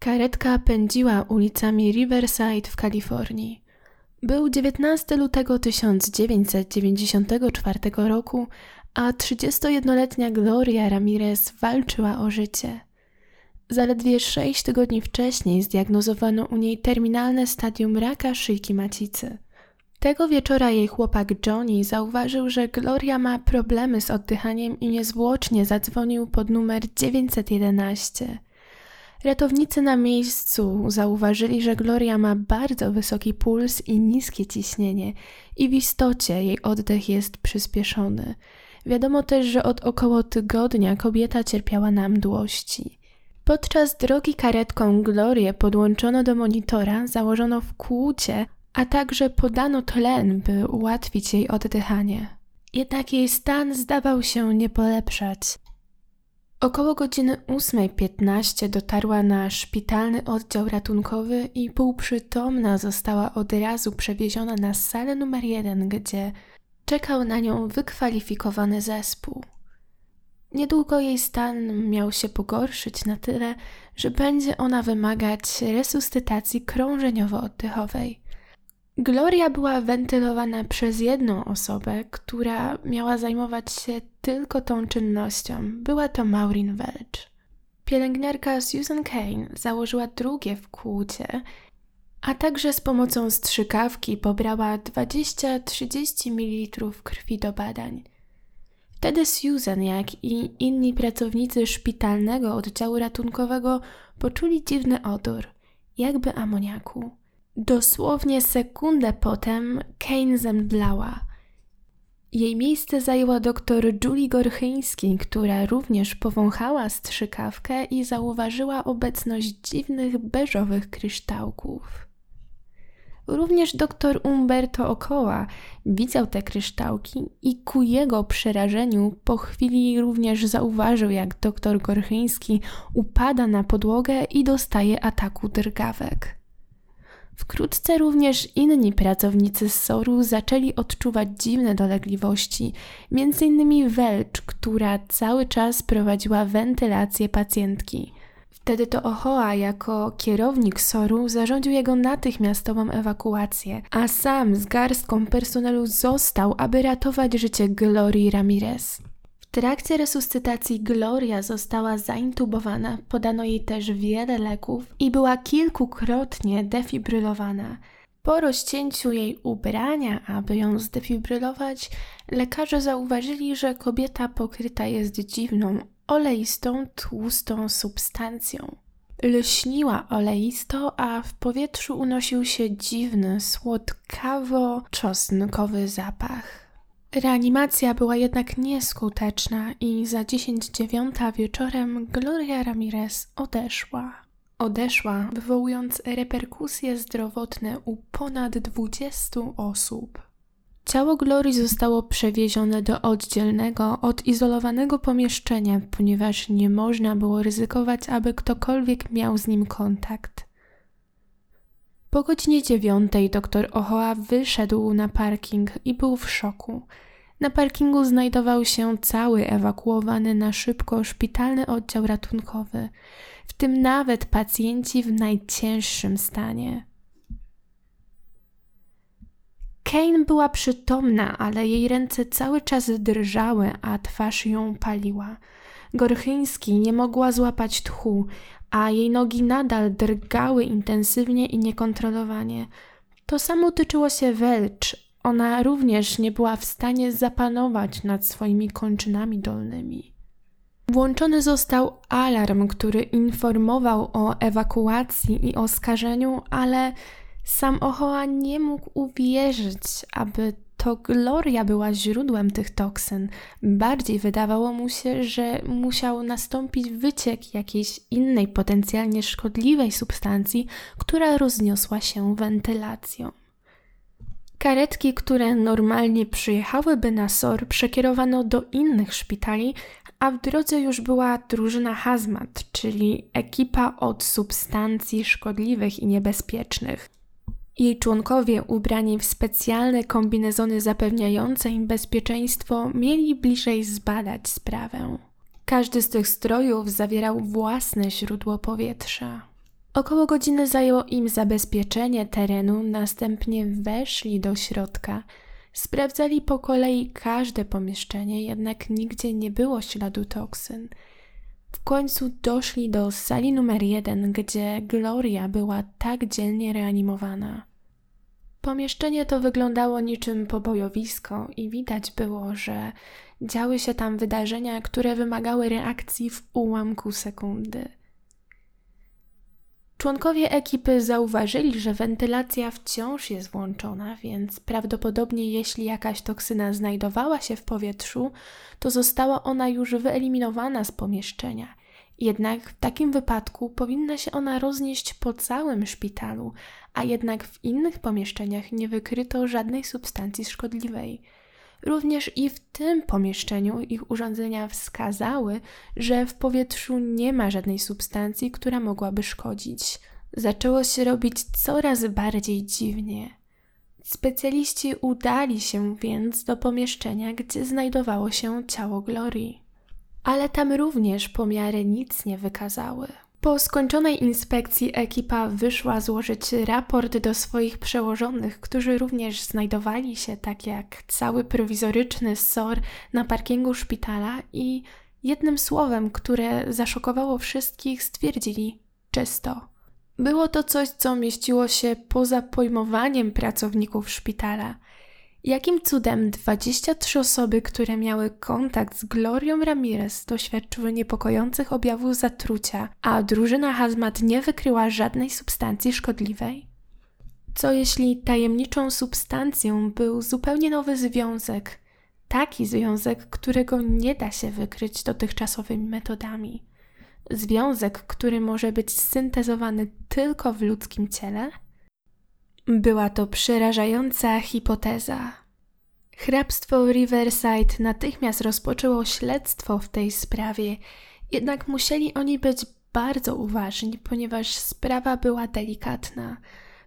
Karetka pędziła ulicami Riverside w Kalifornii. Był 19 lutego 1994 roku, a 31-letnia Gloria Ramirez walczyła o życie. Zaledwie 6 tygodni wcześniej zdiagnozowano u niej terminalne stadium raka szyjki macicy. Tego wieczora jej chłopak Johnny zauważył, że Gloria ma problemy z oddychaniem i niezwłocznie zadzwonił pod numer 911. Ratownicy na miejscu zauważyli, że Gloria ma bardzo wysoki puls i niskie ciśnienie, i w istocie jej oddech jest przyspieszony. Wiadomo też, że od około tygodnia kobieta cierpiała na mdłości. Podczas drogi karetką Glorię podłączono do monitora, założono w kłucie, a także podano tlen, by ułatwić jej oddychanie. Jednak jej stan zdawał się nie polepszać. Około godziny 8.15 dotarła na szpitalny oddział ratunkowy i półprzytomna została od razu przewieziona na salę numer 1, gdzie czekał na nią wykwalifikowany zespół. Niedługo jej stan miał się pogorszyć na tyle, że będzie ona wymagać resuscytacji krążeniowo-oddechowej. Gloria była wentylowana przez jedną osobę, która miała zajmować się tylko tą czynnością. Była to Maureen Welch. Pielęgniarka Susan Kane założyła drugie w kłucie, a także z pomocą strzykawki pobrała 20-30 ml krwi do badań. Wtedy Susan, jak i inni pracownicy szpitalnego oddziału ratunkowego poczuli dziwny odór, jakby amoniaku. Dosłownie sekundę potem Kane zemdlała. Jej miejsce zajęła doktor Julie Gorchyński, która również powąchała strzykawkę i zauważyła obecność dziwnych beżowych kryształków. Również doktor Umberto Okoła widział te kryształki i ku jego przerażeniu po chwili również zauważył, jak doktor Gorchyński upada na podłogę i dostaje ataku drgawek. Wkrótce również inni pracownicy SOR-u zaczęli odczuwać dziwne dolegliwości, m.in. Welch, która cały czas prowadziła wentylację pacjentki. Wtedy to Ochoa jako kierownik SOR-u zarządził jego natychmiastową ewakuację, a sam z garstką personelu został, aby ratować życie Glorii Ramirez. Trakcie resuscytacji Gloria została zaintubowana, podano jej też wiele leków i była kilkukrotnie defibrylowana. Po rozcięciu jej ubrania, aby ją zdefibrylować, lekarze zauważyli, że kobieta pokryta jest dziwną, oleistą, tłustą substancją. Lśniła oleisto, a w powietrzu unosił się dziwny, słodkawo-czosnkowy zapach. Reanimacja była jednak nieskuteczna i za 10 dziewiąta wieczorem Gloria Ramirez odeszła. Odeszła, wywołując reperkusje zdrowotne u ponad 20 osób. Ciało Glorii zostało przewiezione do oddzielnego, odizolowanego pomieszczenia, ponieważ nie można było ryzykować, aby ktokolwiek miał z nim kontakt. Po godzinie dziewiątej doktor Ochoa wyszedł na parking i był w szoku. Na parkingu znajdował się cały ewakuowany na szybko szpitalny oddział ratunkowy, w tym nawet pacjenci w najcięższym stanie. Kane była przytomna, ale jej ręce cały czas drżały, a twarz ją paliła. Gorchyński nie mogła złapać tchu, a jej nogi nadal drgały intensywnie i niekontrolowanie. To samo tyczyło się Welch. Ona również nie była w stanie zapanować nad swoimi kończynami dolnymi. Włączony został alarm, który informował o ewakuacji i oskarżeniu, ale sam Ochoa nie mógł uwierzyć, aby to Gloria była źródłem tych toksyn. Bardziej wydawało mu się, że musiał nastąpić wyciek jakiejś innej potencjalnie szkodliwej substancji, która rozniosła się wentylacją. Karetki, które normalnie przyjechałyby na SOR, przekierowano do innych szpitali, a w drodze już była drużyna hazmat, czyli ekipa od substancji szkodliwych i niebezpiecznych. Jej członkowie, ubrani w specjalne kombinezony zapewniające im bezpieczeństwo, mieli bliżej zbadać sprawę. Każdy z tych strojów zawierał własne źródło powietrza. Około godziny zajęło im zabezpieczenie terenu, następnie weszli do środka. Sprawdzali po kolei każde pomieszczenie, jednak nigdzie nie było śladu toksyn. W końcu doszli do sali numer jeden, gdzie Gloria była tak dzielnie reanimowana. Pomieszczenie to wyglądało niczym pobojowisko i widać było, że działy się tam wydarzenia, które wymagały reakcji w ułamku sekundy. Członkowie ekipy zauważyli, że wentylacja wciąż jest włączona, więc prawdopodobnie jeśli jakaś toksyna znajdowała się w powietrzu, to została ona już wyeliminowana z pomieszczenia. Jednak w takim wypadku powinna się ona roznieść po całym szpitalu, a jednak w innych pomieszczeniach nie wykryto żadnej substancji szkodliwej. Również i w tym pomieszczeniu ich urządzenia wskazały, że w powietrzu nie ma żadnej substancji, która mogłaby szkodzić. Zaczęło się robić coraz bardziej dziwnie. Specjaliści udali się więc do pomieszczenia, gdzie znajdowało się ciało Glorii. Ale tam również pomiary nic nie wykazały. Po skończonej inspekcji ekipa wyszła złożyć raport do swoich przełożonych, którzy również znajdowali się, tak jak cały prowizoryczny SOR, na parkingu szpitala i jednym słowem, które zaszokowało wszystkich, stwierdzili czysto. Było to coś, co mieściło się poza pojmowaniem pracowników szpitala – Jakim cudem 23 osoby, które miały kontakt z Glorią Ramirez, doświadczyły niepokojących objawów zatrucia, a drużyna Hazmat nie wykryła żadnej substancji szkodliwej? Co jeśli tajemniczą substancją był zupełnie nowy związek, taki związek, którego nie da się wykryć dotychczasowymi metodami? Związek, który może być syntezowany tylko w ludzkim ciele? Była to przerażająca hipoteza. Hrabstwo Riverside natychmiast rozpoczęło śledztwo w tej sprawie, jednak musieli oni być bardzo uważni, ponieważ sprawa była delikatna.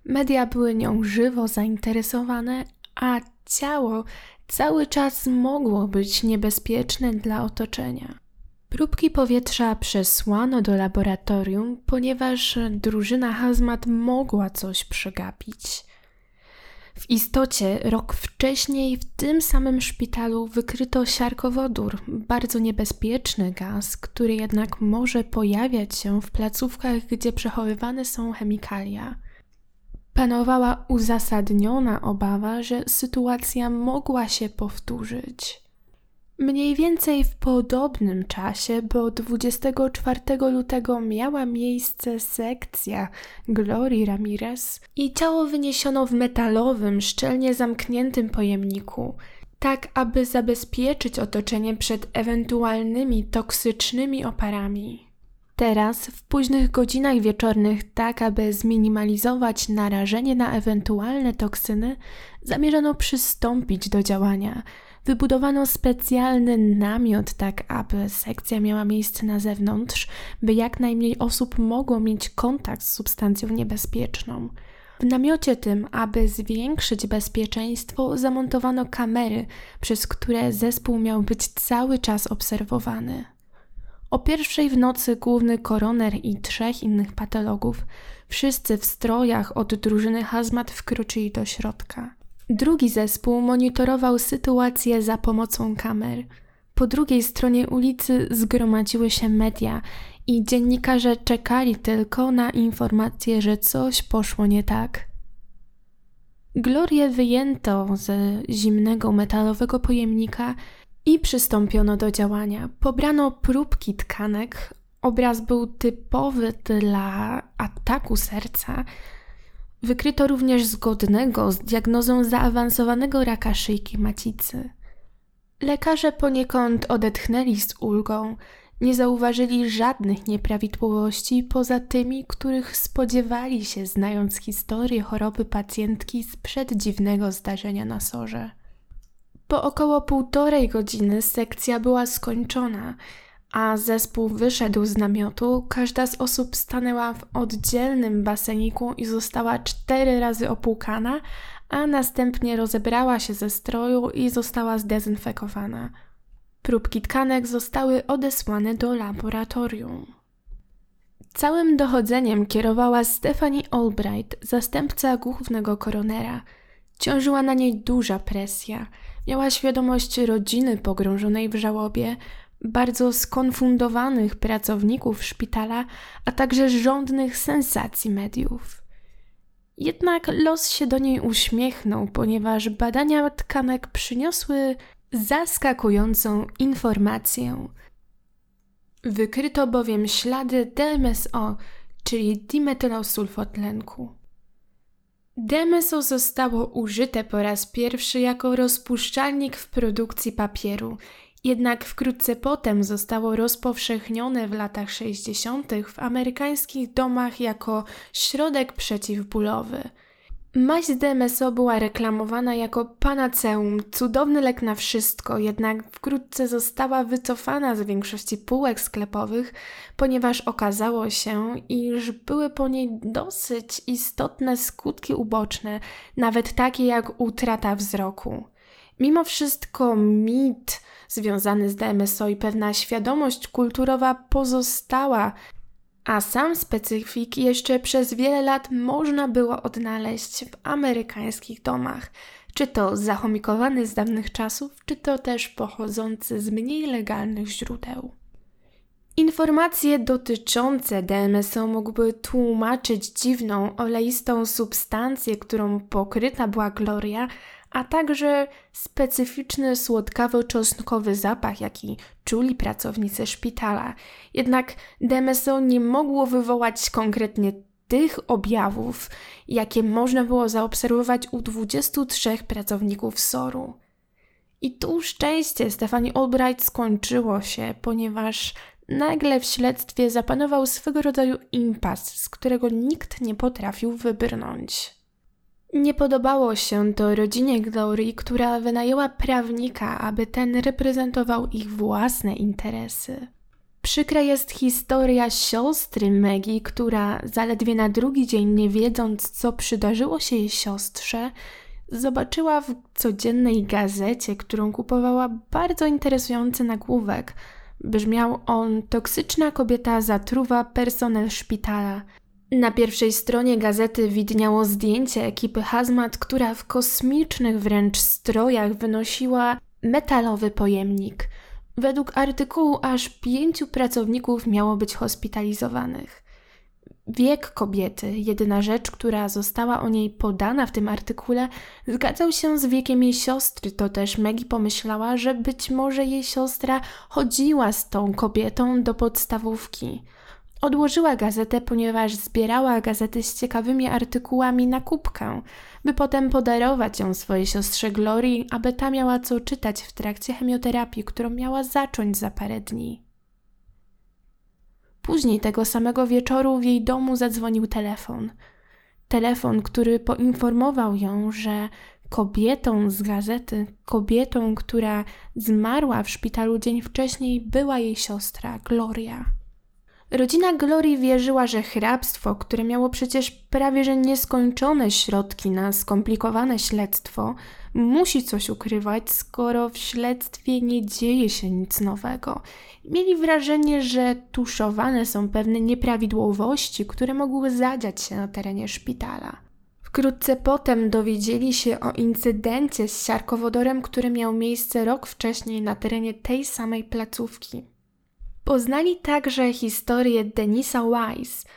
Media były nią żywo zainteresowane, a ciało cały czas mogło być niebezpieczne dla otoczenia. Próbki powietrza przesłano do laboratorium, ponieważ drużyna hazmat mogła coś przegapić. W istocie rok wcześniej w tym samym szpitalu wykryto siarkowodór, bardzo niebezpieczny gaz, który jednak może pojawiać się w placówkach, gdzie przechowywane są chemikalia. Panowała uzasadniona obawa, że sytuacja mogła się powtórzyć. Mniej więcej w podobnym czasie, bo 24 lutego miała miejsce sekcja Glorii Ramirez i ciało wyniesiono w metalowym, szczelnie zamkniętym pojemniku, tak aby zabezpieczyć otoczenie przed ewentualnymi toksycznymi oparami. Teraz, w późnych godzinach wieczornych, tak aby zminimalizować narażenie na ewentualne toksyny, zamierzano przystąpić do działania – Wybudowano specjalny namiot, tak aby sekcja miała miejsce na zewnątrz, by jak najmniej osób mogło mieć kontakt z substancją niebezpieczną. W namiocie tym, aby zwiększyć bezpieczeństwo, zamontowano kamery, przez które zespół miał być cały czas obserwowany. O pierwszej w nocy główny koroner i trzech innych patologów, wszyscy w strojach od drużyny hazmat, wkroczyli do środka. Drugi zespół monitorował sytuację za pomocą kamer. Po drugiej stronie ulicy zgromadziły się media i dziennikarze czekali tylko na informację, że coś poszło nie tak. Glorię wyjęto ze zimnego metalowego pojemnika i przystąpiono do działania. Pobrano próbki tkanek. Obraz był typowy dla ataku serca, Wykryto również zgodnego z diagnozą zaawansowanego raka szyjki macicy. Lekarze poniekąd odetchnęli z ulgą, nie zauważyli żadnych nieprawidłowości poza tymi, których spodziewali się, znając historię choroby pacjentki sprzed dziwnego zdarzenia na sorze. Po około półtorej godziny sekcja była skończona a zespół wyszedł z namiotu, każda z osób stanęła w oddzielnym baseniku i została cztery razy opłukana, a następnie rozebrała się ze stroju i została zdezynfekowana. Próbki tkanek zostały odesłane do laboratorium. Całym dochodzeniem kierowała Stephanie Albright, zastępca głównego koronera. Ciążyła na niej duża presja. Miała świadomość rodziny pogrążonej w żałobie, bardzo skonfundowanych pracowników szpitala, a także żądnych sensacji mediów. Jednak los się do niej uśmiechnął, ponieważ badania tkanek przyniosły zaskakującą informację. Wykryto bowiem ślady DMSO, czyli dimetylosulfotlenku. DMSO zostało użyte po raz pierwszy jako rozpuszczalnik w produkcji papieru, jednak wkrótce potem zostało rozpowszechnione w latach 60. w amerykańskich domach jako środek przeciwbólowy – Maź z DMSO była reklamowana jako panaceum, cudowny lek na wszystko, jednak wkrótce została wycofana z większości półek sklepowych, ponieważ okazało się, iż były po niej dosyć istotne skutki uboczne, nawet takie jak utrata wzroku. Mimo wszystko mit związany z DMSO i pewna świadomość kulturowa pozostała a sam specyfik jeszcze przez wiele lat można było odnaleźć w amerykańskich domach, czy to zachomikowany z dawnych czasów, czy to też pochodzący z mniej legalnych źródeł. Informacje dotyczące DMSO mogły tłumaczyć dziwną, oleistą substancję, którą pokryta była Gloria, a także specyficzny słodkawo-czosnkowy zapach, jaki czuli pracownicy szpitala. Jednak DMSO nie mogło wywołać konkretnie tych objawów, jakie można było zaobserwować u 23 pracowników SOR-u. I tu szczęście Stefani Albright skończyło się, ponieważ nagle w śledztwie zapanował swego rodzaju impas, z którego nikt nie potrafił wybrnąć. Nie podobało się to rodzinie Glory, która wynajęła prawnika, aby ten reprezentował ich własne interesy. Przykra jest historia siostry Maggie, która zaledwie na drugi dzień, nie wiedząc co przydarzyło się jej siostrze, zobaczyła w codziennej gazecie, którą kupowała bardzo interesujący nagłówek. Brzmiał on: Toksyczna kobieta zatruwa personel szpitala. Na pierwszej stronie gazety widniało zdjęcie ekipy hazmat, która w kosmicznych wręcz strojach wynosiła metalowy pojemnik. Według artykułu aż pięciu pracowników miało być hospitalizowanych. Wiek kobiety, jedyna rzecz, która została o niej podana w tym artykule, zgadzał się z wiekiem jej siostry. To też Maggie pomyślała, że być może jej siostra chodziła z tą kobietą do podstawówki. Odłożyła gazetę, ponieważ zbierała gazety z ciekawymi artykułami na kubkę, by potem podarować ją swojej siostrze Glorii, aby ta miała co czytać w trakcie chemioterapii, którą miała zacząć za parę dni. Później tego samego wieczoru w jej domu zadzwonił telefon. Telefon, który poinformował ją, że kobietą z gazety, kobietą, która zmarła w szpitalu dzień wcześniej, była jej siostra Gloria. Rodzina Glorii wierzyła, że hrabstwo, które miało przecież prawie że nieskończone środki na skomplikowane śledztwo, musi coś ukrywać, skoro w śledztwie nie dzieje się nic nowego. Mieli wrażenie, że tuszowane są pewne nieprawidłowości, które mogły zadziać się na terenie szpitala. Wkrótce potem dowiedzieli się o incydencie z siarkowodorem, który miał miejsce rok wcześniej na terenie tej samej placówki. Poznali także historię Denisa Wise,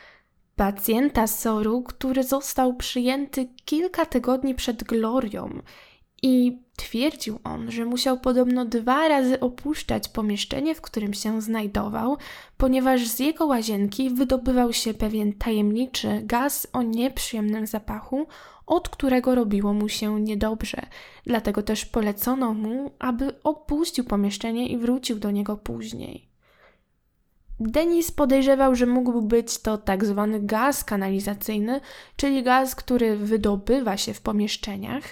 pacjenta Soru, który został przyjęty kilka tygodni przed Glorią i twierdził on, że musiał podobno dwa razy opuszczać pomieszczenie, w którym się znajdował, ponieważ z jego łazienki wydobywał się pewien tajemniczy gaz o nieprzyjemnym zapachu, od którego robiło mu się niedobrze. Dlatego też polecono mu, aby opuścił pomieszczenie i wrócił do niego później. Denis podejrzewał, że mógł być to tak zwany gaz kanalizacyjny, czyli gaz, który wydobywa się w pomieszczeniach,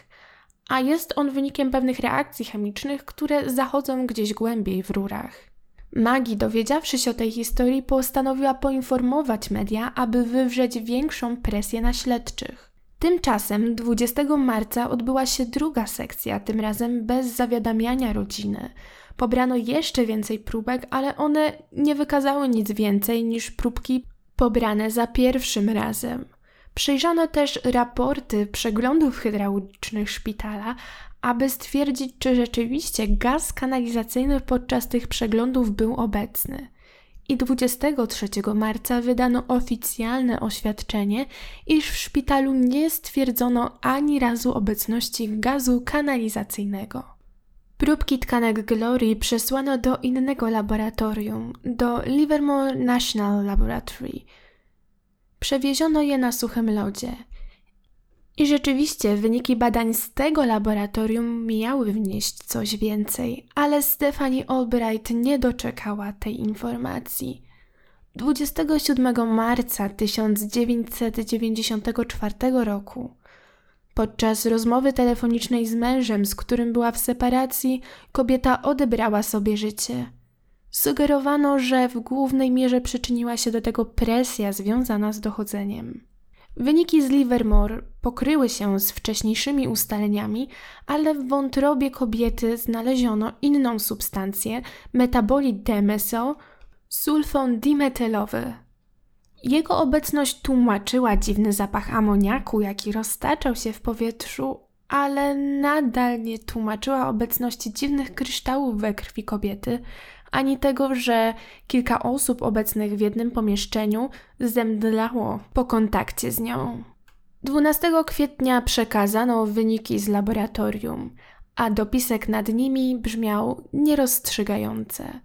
a jest on wynikiem pewnych reakcji chemicznych, które zachodzą gdzieś głębiej w rurach. Magi, dowiedziawszy się o tej historii, postanowiła poinformować media, aby wywrzeć większą presję na śledczych. Tymczasem 20 marca odbyła się druga sekcja, tym razem bez zawiadamiania rodziny. Pobrano jeszcze więcej próbek, ale one nie wykazały nic więcej niż próbki pobrane za pierwszym razem. Przejrzano też raporty przeglądów hydraulicznych szpitala, aby stwierdzić, czy rzeczywiście gaz kanalizacyjny podczas tych przeglądów był obecny. I 23 marca wydano oficjalne oświadczenie, iż w szpitalu nie stwierdzono ani razu obecności gazu kanalizacyjnego. Próbki tkanek Glory przesłano do innego laboratorium, do Livermore National Laboratory. Przewieziono je na suchym lodzie. I rzeczywiście wyniki badań z tego laboratorium miały wnieść coś więcej, ale Stephanie Albright nie doczekała tej informacji. 27 marca 1994 roku, podczas rozmowy telefonicznej z mężem, z którym była w separacji, kobieta odebrała sobie życie. Sugerowano, że w głównej mierze przyczyniła się do tego presja związana z dochodzeniem. Wyniki z Livermore pokryły się z wcześniejszymi ustaleniami, ale w wątrobie kobiety znaleziono inną substancję, metabolit DMSO, sulfon dimetylowy. Jego obecność tłumaczyła dziwny zapach amoniaku, jaki roztaczał się w powietrzu, ale nadal nie tłumaczyła obecności dziwnych kryształów we krwi kobiety, ani tego, że kilka osób obecnych w jednym pomieszczeniu zemdlało po kontakcie z nią. 12 kwietnia przekazano wyniki z laboratorium, a dopisek nad nimi brzmiał nierozstrzygające.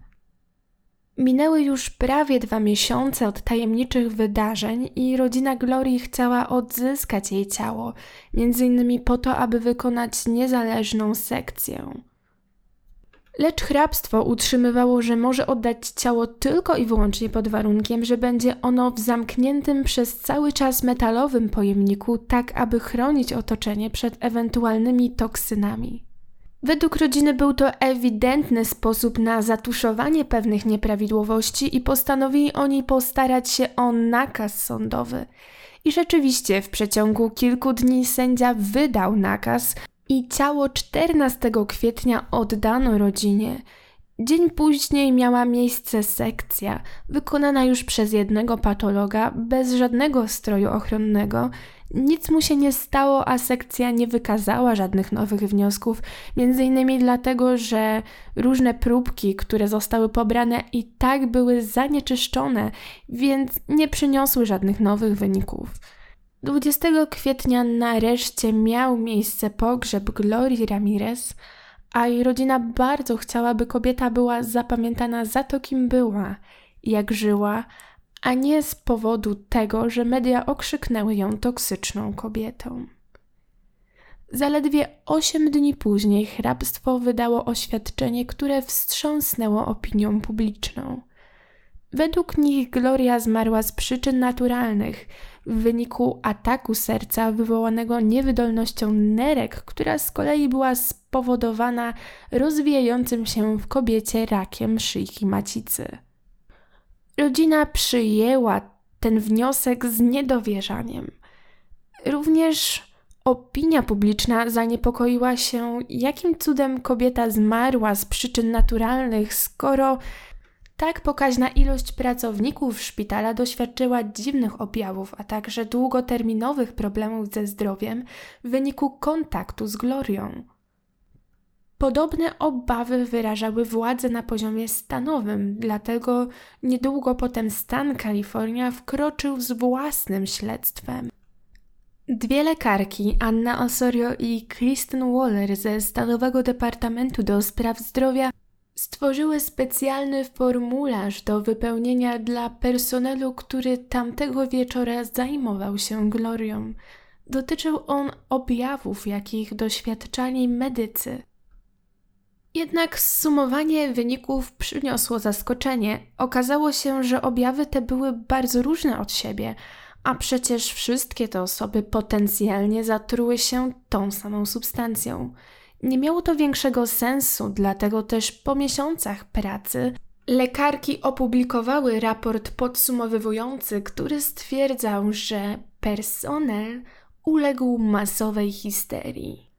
Minęły już prawie dwa miesiące od tajemniczych wydarzeń i rodzina Glorii chciała odzyskać jej ciało, między innymi po to, aby wykonać niezależną sekcję. Lecz hrabstwo utrzymywało, że może oddać ciało tylko i wyłącznie pod warunkiem, że będzie ono w zamkniętym przez cały czas metalowym pojemniku, tak aby chronić otoczenie przed ewentualnymi toksynami. Według rodziny był to ewidentny sposób na zatuszowanie pewnych nieprawidłowości i postanowili oni postarać się o nakaz sądowy. I rzeczywiście w przeciągu kilku dni sędzia wydał nakaz, i ciało 14 kwietnia oddano rodzinie. Dzień później miała miejsce sekcja, wykonana już przez jednego patologa, bez żadnego stroju ochronnego. Nic mu się nie stało, a sekcja nie wykazała żadnych nowych wniosków, między innymi dlatego, że różne próbki, które zostały pobrane, i tak były zanieczyszczone, więc nie przyniosły żadnych nowych wyników. 20 kwietnia nareszcie miał miejsce pogrzeb Glorii Ramirez, a jej rodzina bardzo chciała, by kobieta była zapamiętana za to, kim była, jak żyła, a nie z powodu tego, że media okrzyknęły ją toksyczną kobietą. Zaledwie osiem dni później hrabstwo wydało oświadczenie, które wstrząsnęło opinią publiczną. Według nich Gloria zmarła z przyczyn naturalnych, w wyniku ataku serca wywołanego niewydolnością nerek, która z kolei była spowodowana rozwijającym się w kobiecie rakiem szyjki macicy. Rodzina przyjęła ten wniosek z niedowierzaniem. Również opinia publiczna zaniepokoiła się, jakim cudem kobieta zmarła z przyczyn naturalnych, skoro tak pokaźna ilość pracowników szpitala doświadczyła dziwnych objawów, a także długoterminowych problemów ze zdrowiem w wyniku kontaktu z Glorią. Podobne obawy wyrażały władze na poziomie stanowym, dlatego niedługo potem stan Kalifornia wkroczył z własnym śledztwem. Dwie lekarki, Anna Osorio i Kristen Waller ze Stanowego Departamentu do Spraw Zdrowia, stworzyły specjalny formularz do wypełnienia dla personelu, który tamtego wieczora zajmował się glorią. Dotyczył on objawów, jakich doświadczali medycy. Jednak zsumowanie wyników przyniosło zaskoczenie. Okazało się, że objawy te były bardzo różne od siebie, a przecież wszystkie te osoby potencjalnie zatruły się tą samą substancją. Nie miało to większego sensu, dlatego też po miesiącach pracy lekarki opublikowały raport podsumowywujący, który stwierdzał, że personel uległ masowej histerii.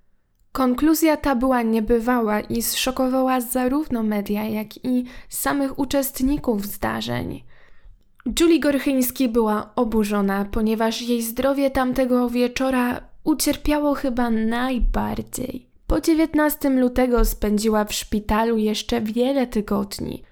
Konkluzja ta była niebywała i zszokowała zarówno media, jak i samych uczestników zdarzeń. Julie Gorchyński była oburzona, ponieważ jej zdrowie tamtego wieczora ucierpiało chyba najbardziej. Po 19 lutego spędziła w szpitalu jeszcze wiele tygodni.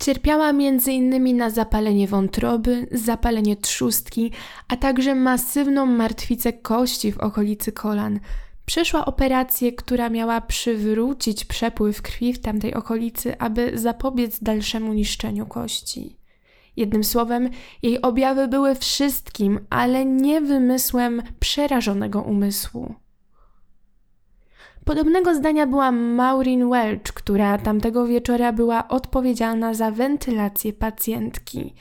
Cierpiała m.in. na zapalenie wątroby, zapalenie trzustki, a także masywną martwicę kości w okolicy kolan. Przeszła operację, która miała przywrócić przepływ krwi w tamtej okolicy, aby zapobiec dalszemu niszczeniu kości. Jednym słowem, jej objawy były wszystkim, ale nie wymysłem przerażonego umysłu. Podobnego zdania była Maureen Welch, która tamtego wieczora była odpowiedzialna za wentylację pacjentki.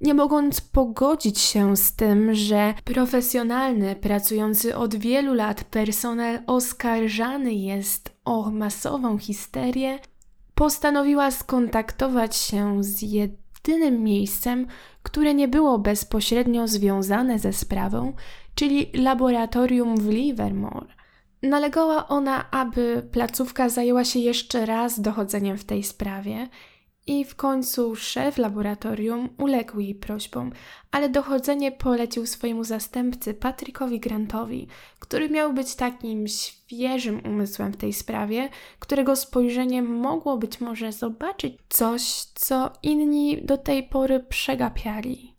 Nie mogąc pogodzić się z tym, że profesjonalny, pracujący od wielu lat personel oskarżany jest o masową histerię, postanowiła skontaktować się z jedynym miejscem, które nie było bezpośrednio związane ze sprawą, czyli laboratorium w Livermore. Nalegała ona, aby placówka zajęła się jeszcze raz dochodzeniem w tej sprawie i w końcu szef laboratorium uległ jej prośbom, ale dochodzenie polecił swojemu zastępcy Patrickowi Grantowi, który miał być takim świeżym umysłem w tej sprawie, którego spojrzenie mogło być może zobaczyć coś, co inni do tej pory przegapiali.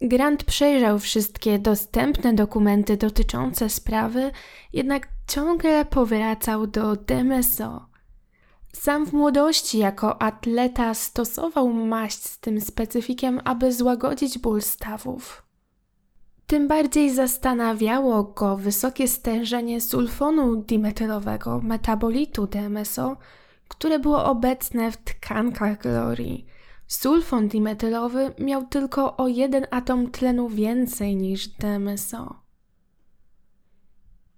Grant przejrzał wszystkie dostępne dokumenty dotyczące sprawy, jednak ciągle powracał do DMSO. Sam w młodości jako atleta stosował maść z tym specyfikiem, aby złagodzić ból stawów. Tym bardziej zastanawiało go wysokie stężenie sulfonu dimetylowego, metabolitu DMSO, które było obecne w tkankach Glorii – Sulfon dimetylowy miał tylko o jeden atom tlenu więcej niż DMSO.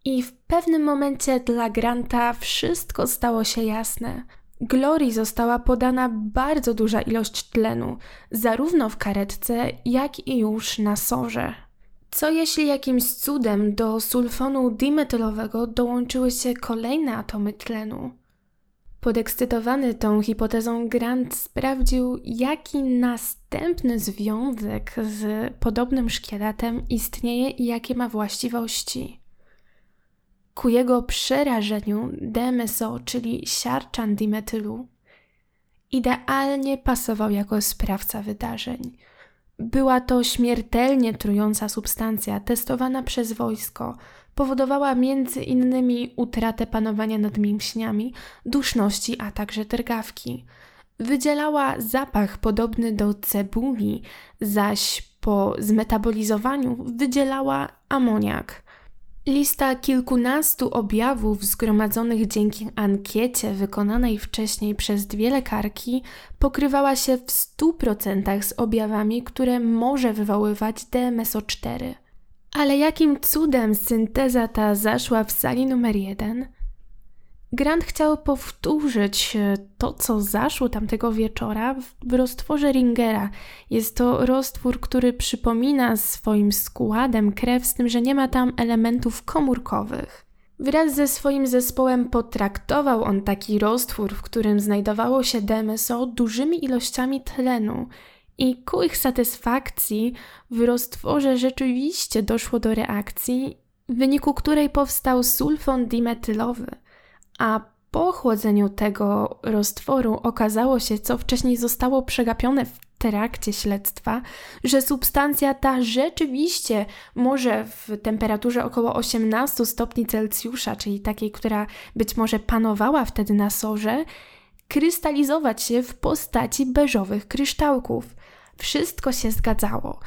I w pewnym momencie dla Granta wszystko stało się jasne. Glorii została podana bardzo duża ilość tlenu, zarówno w karetce, jak i już na sorze. Co jeśli jakimś cudem do sulfonu dimetylowego dołączyły się kolejne atomy tlenu? Podekscytowany tą hipotezą, Grant sprawdził, jaki następny związek z podobnym szkieletem istnieje i jakie ma właściwości. Ku jego przerażeniu DMSO, czyli siarczan dimetylu, idealnie pasował jako sprawca wydarzeń. Była to śmiertelnie trująca substancja testowana przez wojsko, powodowała między innymi utratę panowania nad mięśniami, duszności, a także drgawki. Wydzielała zapach podobny do cebuli, zaś po zmetabolizowaniu wydzielała amoniak. Lista kilkunastu objawów zgromadzonych dzięki ankiecie wykonanej wcześniej przez dwie lekarki pokrywała się w 100% z objawami, które może wywoływać DMSO4. Ale jakim cudem synteza ta zaszła w sali numer jeden? Grant chciał powtórzyć e, to, co zaszło tamtego wieczora w roztworze Ringera. Jest to roztwór, który przypomina swoim składem krew, z tym, że nie ma tam elementów komórkowych. Wraz ze swoim zespołem potraktował on taki roztwór, w którym znajdowało się DMSO dużymi ilościami tlenu i ku ich satysfakcji w roztworze rzeczywiście doszło do reakcji, w wyniku której powstał sulfon dimetylowy, a po chłodzeniu tego roztworu okazało się, co wcześniej zostało przegapione w trakcie śledztwa, że substancja ta rzeczywiście może w temperaturze około 18 stopni Celsjusza, czyli takiej, która być może panowała wtedy na sorze, krystalizować się w postaci beżowych kryształków. Wszystko się zgadzało.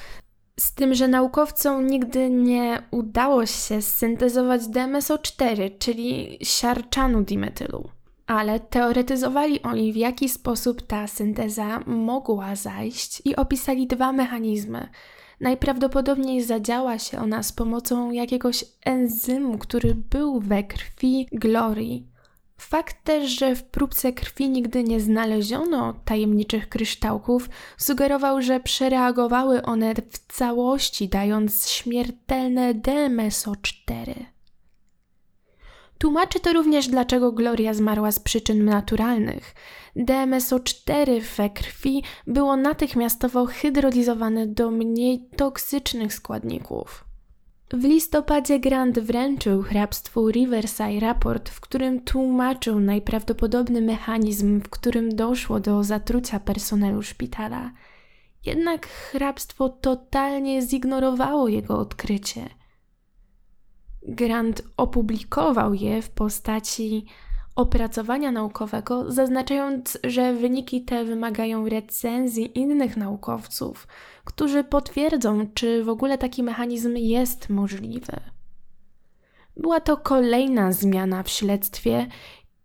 Z tym, że naukowcom nigdy nie udało się syntezować DMSO4, czyli siarczanu dimetylu. Ale teoretyzowali oni, w jaki sposób ta synteza mogła zajść i opisali dwa mechanizmy. Najprawdopodobniej zadziała się ona z pomocą jakiegoś enzymu, który był we krwi Glorii. Fakt też, że w próbce krwi nigdy nie znaleziono tajemniczych kryształków, sugerował, że przereagowały one w całości, dając śmiertelne DMSO4. Tłumaczy to również, dlaczego Gloria zmarła z przyczyn naturalnych. DMSO4 we krwi było natychmiastowo hydrolizowane do mniej toksycznych składników. W listopadzie Grant wręczył hrabstwu Riverside raport, w którym tłumaczył najprawdopodobny mechanizm, w którym doszło do zatrucia personelu szpitala. Jednak hrabstwo totalnie zignorowało jego odkrycie. Grant opublikował je w postaci opracowania naukowego, zaznaczając, że wyniki te wymagają recenzji innych naukowców, którzy potwierdzą, czy w ogóle taki mechanizm jest możliwy. Była to kolejna zmiana w śledztwie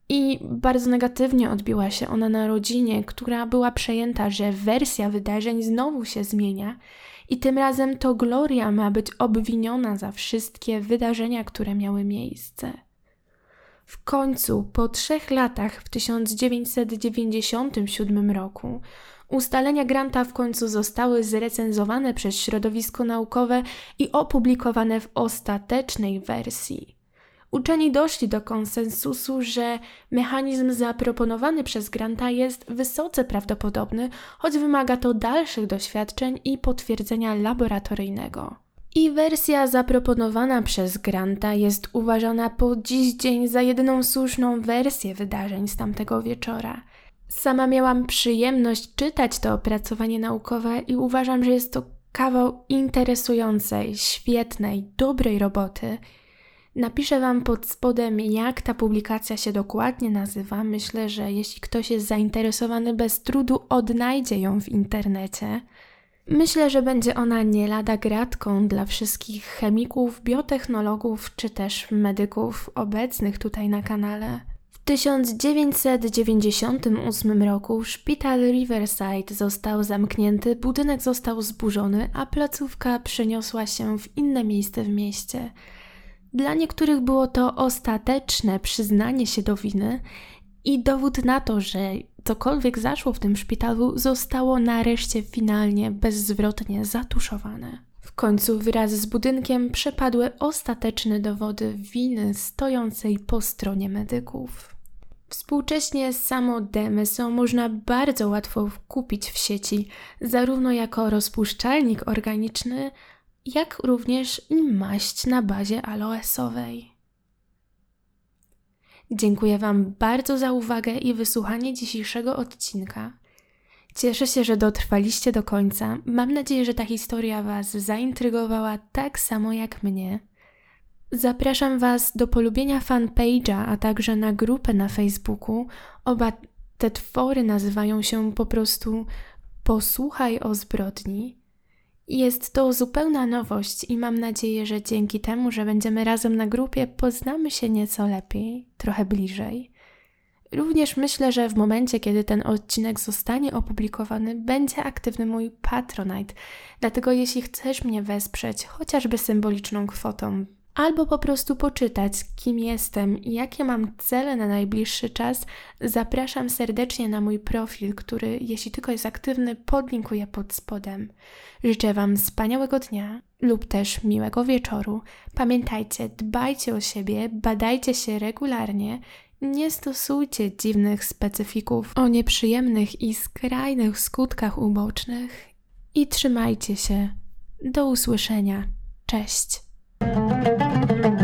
i bardzo negatywnie odbiła się ona na rodzinie, która była przejęta, że wersja wydarzeń znowu się zmienia i tym razem to Gloria ma być obwiniona za wszystkie wydarzenia, które miały miejsce. W końcu, po trzech latach, w 1997 roku, ustalenia Granta w końcu zostały zrecenzowane przez środowisko naukowe i opublikowane w ostatecznej wersji. Uczeni doszli do konsensusu, że mechanizm zaproponowany przez Granta jest wysoce prawdopodobny, choć wymaga to dalszych doświadczeń i potwierdzenia laboratoryjnego. I wersja zaproponowana przez Granta jest uważana po dziś dzień za jedyną słuszną wersję wydarzeń z tamtego wieczora. Sama miałam przyjemność czytać to opracowanie naukowe i uważam, że jest to kawał interesującej, świetnej, dobrej roboty Napiszę Wam pod spodem, jak ta publikacja się dokładnie nazywa. Myślę, że jeśli ktoś jest zainteresowany, bez trudu odnajdzie ją w internecie. Myślę, że będzie ona nie lada gratką dla wszystkich chemików, biotechnologów czy też medyków obecnych tutaj na kanale. W 1998 roku szpital Riverside został zamknięty, budynek został zburzony, a placówka przeniosła się w inne miejsce w mieście. Dla niektórych było to ostateczne przyznanie się do winy i dowód na to, że cokolwiek zaszło w tym szpitalu, zostało nareszcie finalnie bezzwrotnie zatuszowane. W końcu wraz z budynkiem przepadły ostateczne dowody winy stojącej po stronie medyków. Współcześnie samo DMSO można bardzo łatwo kupić w sieci, zarówno jako rozpuszczalnik organiczny, jak również maść na bazie aloesowej. Dziękuję Wam bardzo za uwagę i wysłuchanie dzisiejszego odcinka. Cieszę się, że dotrwaliście do końca. Mam nadzieję, że ta historia Was zaintrygowała tak samo jak mnie. Zapraszam Was do polubienia fanpage'a, a także na grupę na Facebooku. Oba te twory nazywają się po prostu Posłuchaj o zbrodni. Jest to zupełna nowość i mam nadzieję, że dzięki temu, że będziemy razem na grupie, poznamy się nieco lepiej, trochę bliżej. Również myślę, że w momencie, kiedy ten odcinek zostanie opublikowany, będzie aktywny mój Patronite. Dlatego jeśli chcesz mnie wesprzeć, chociażby symboliczną kwotą, albo po prostu poczytać, kim jestem i jakie mam cele na najbliższy czas, zapraszam serdecznie na mój profil, który, jeśli tylko jest aktywny, podlinkuję pod spodem. Życzę Wam wspaniałego dnia lub też miłego wieczoru. Pamiętajcie, dbajcie o siebie, badajcie się regularnie, nie stosujcie dziwnych specyfików o nieprzyjemnych i skrajnych skutkach ubocznych i trzymajcie się. Do usłyszenia. Cześć. thank you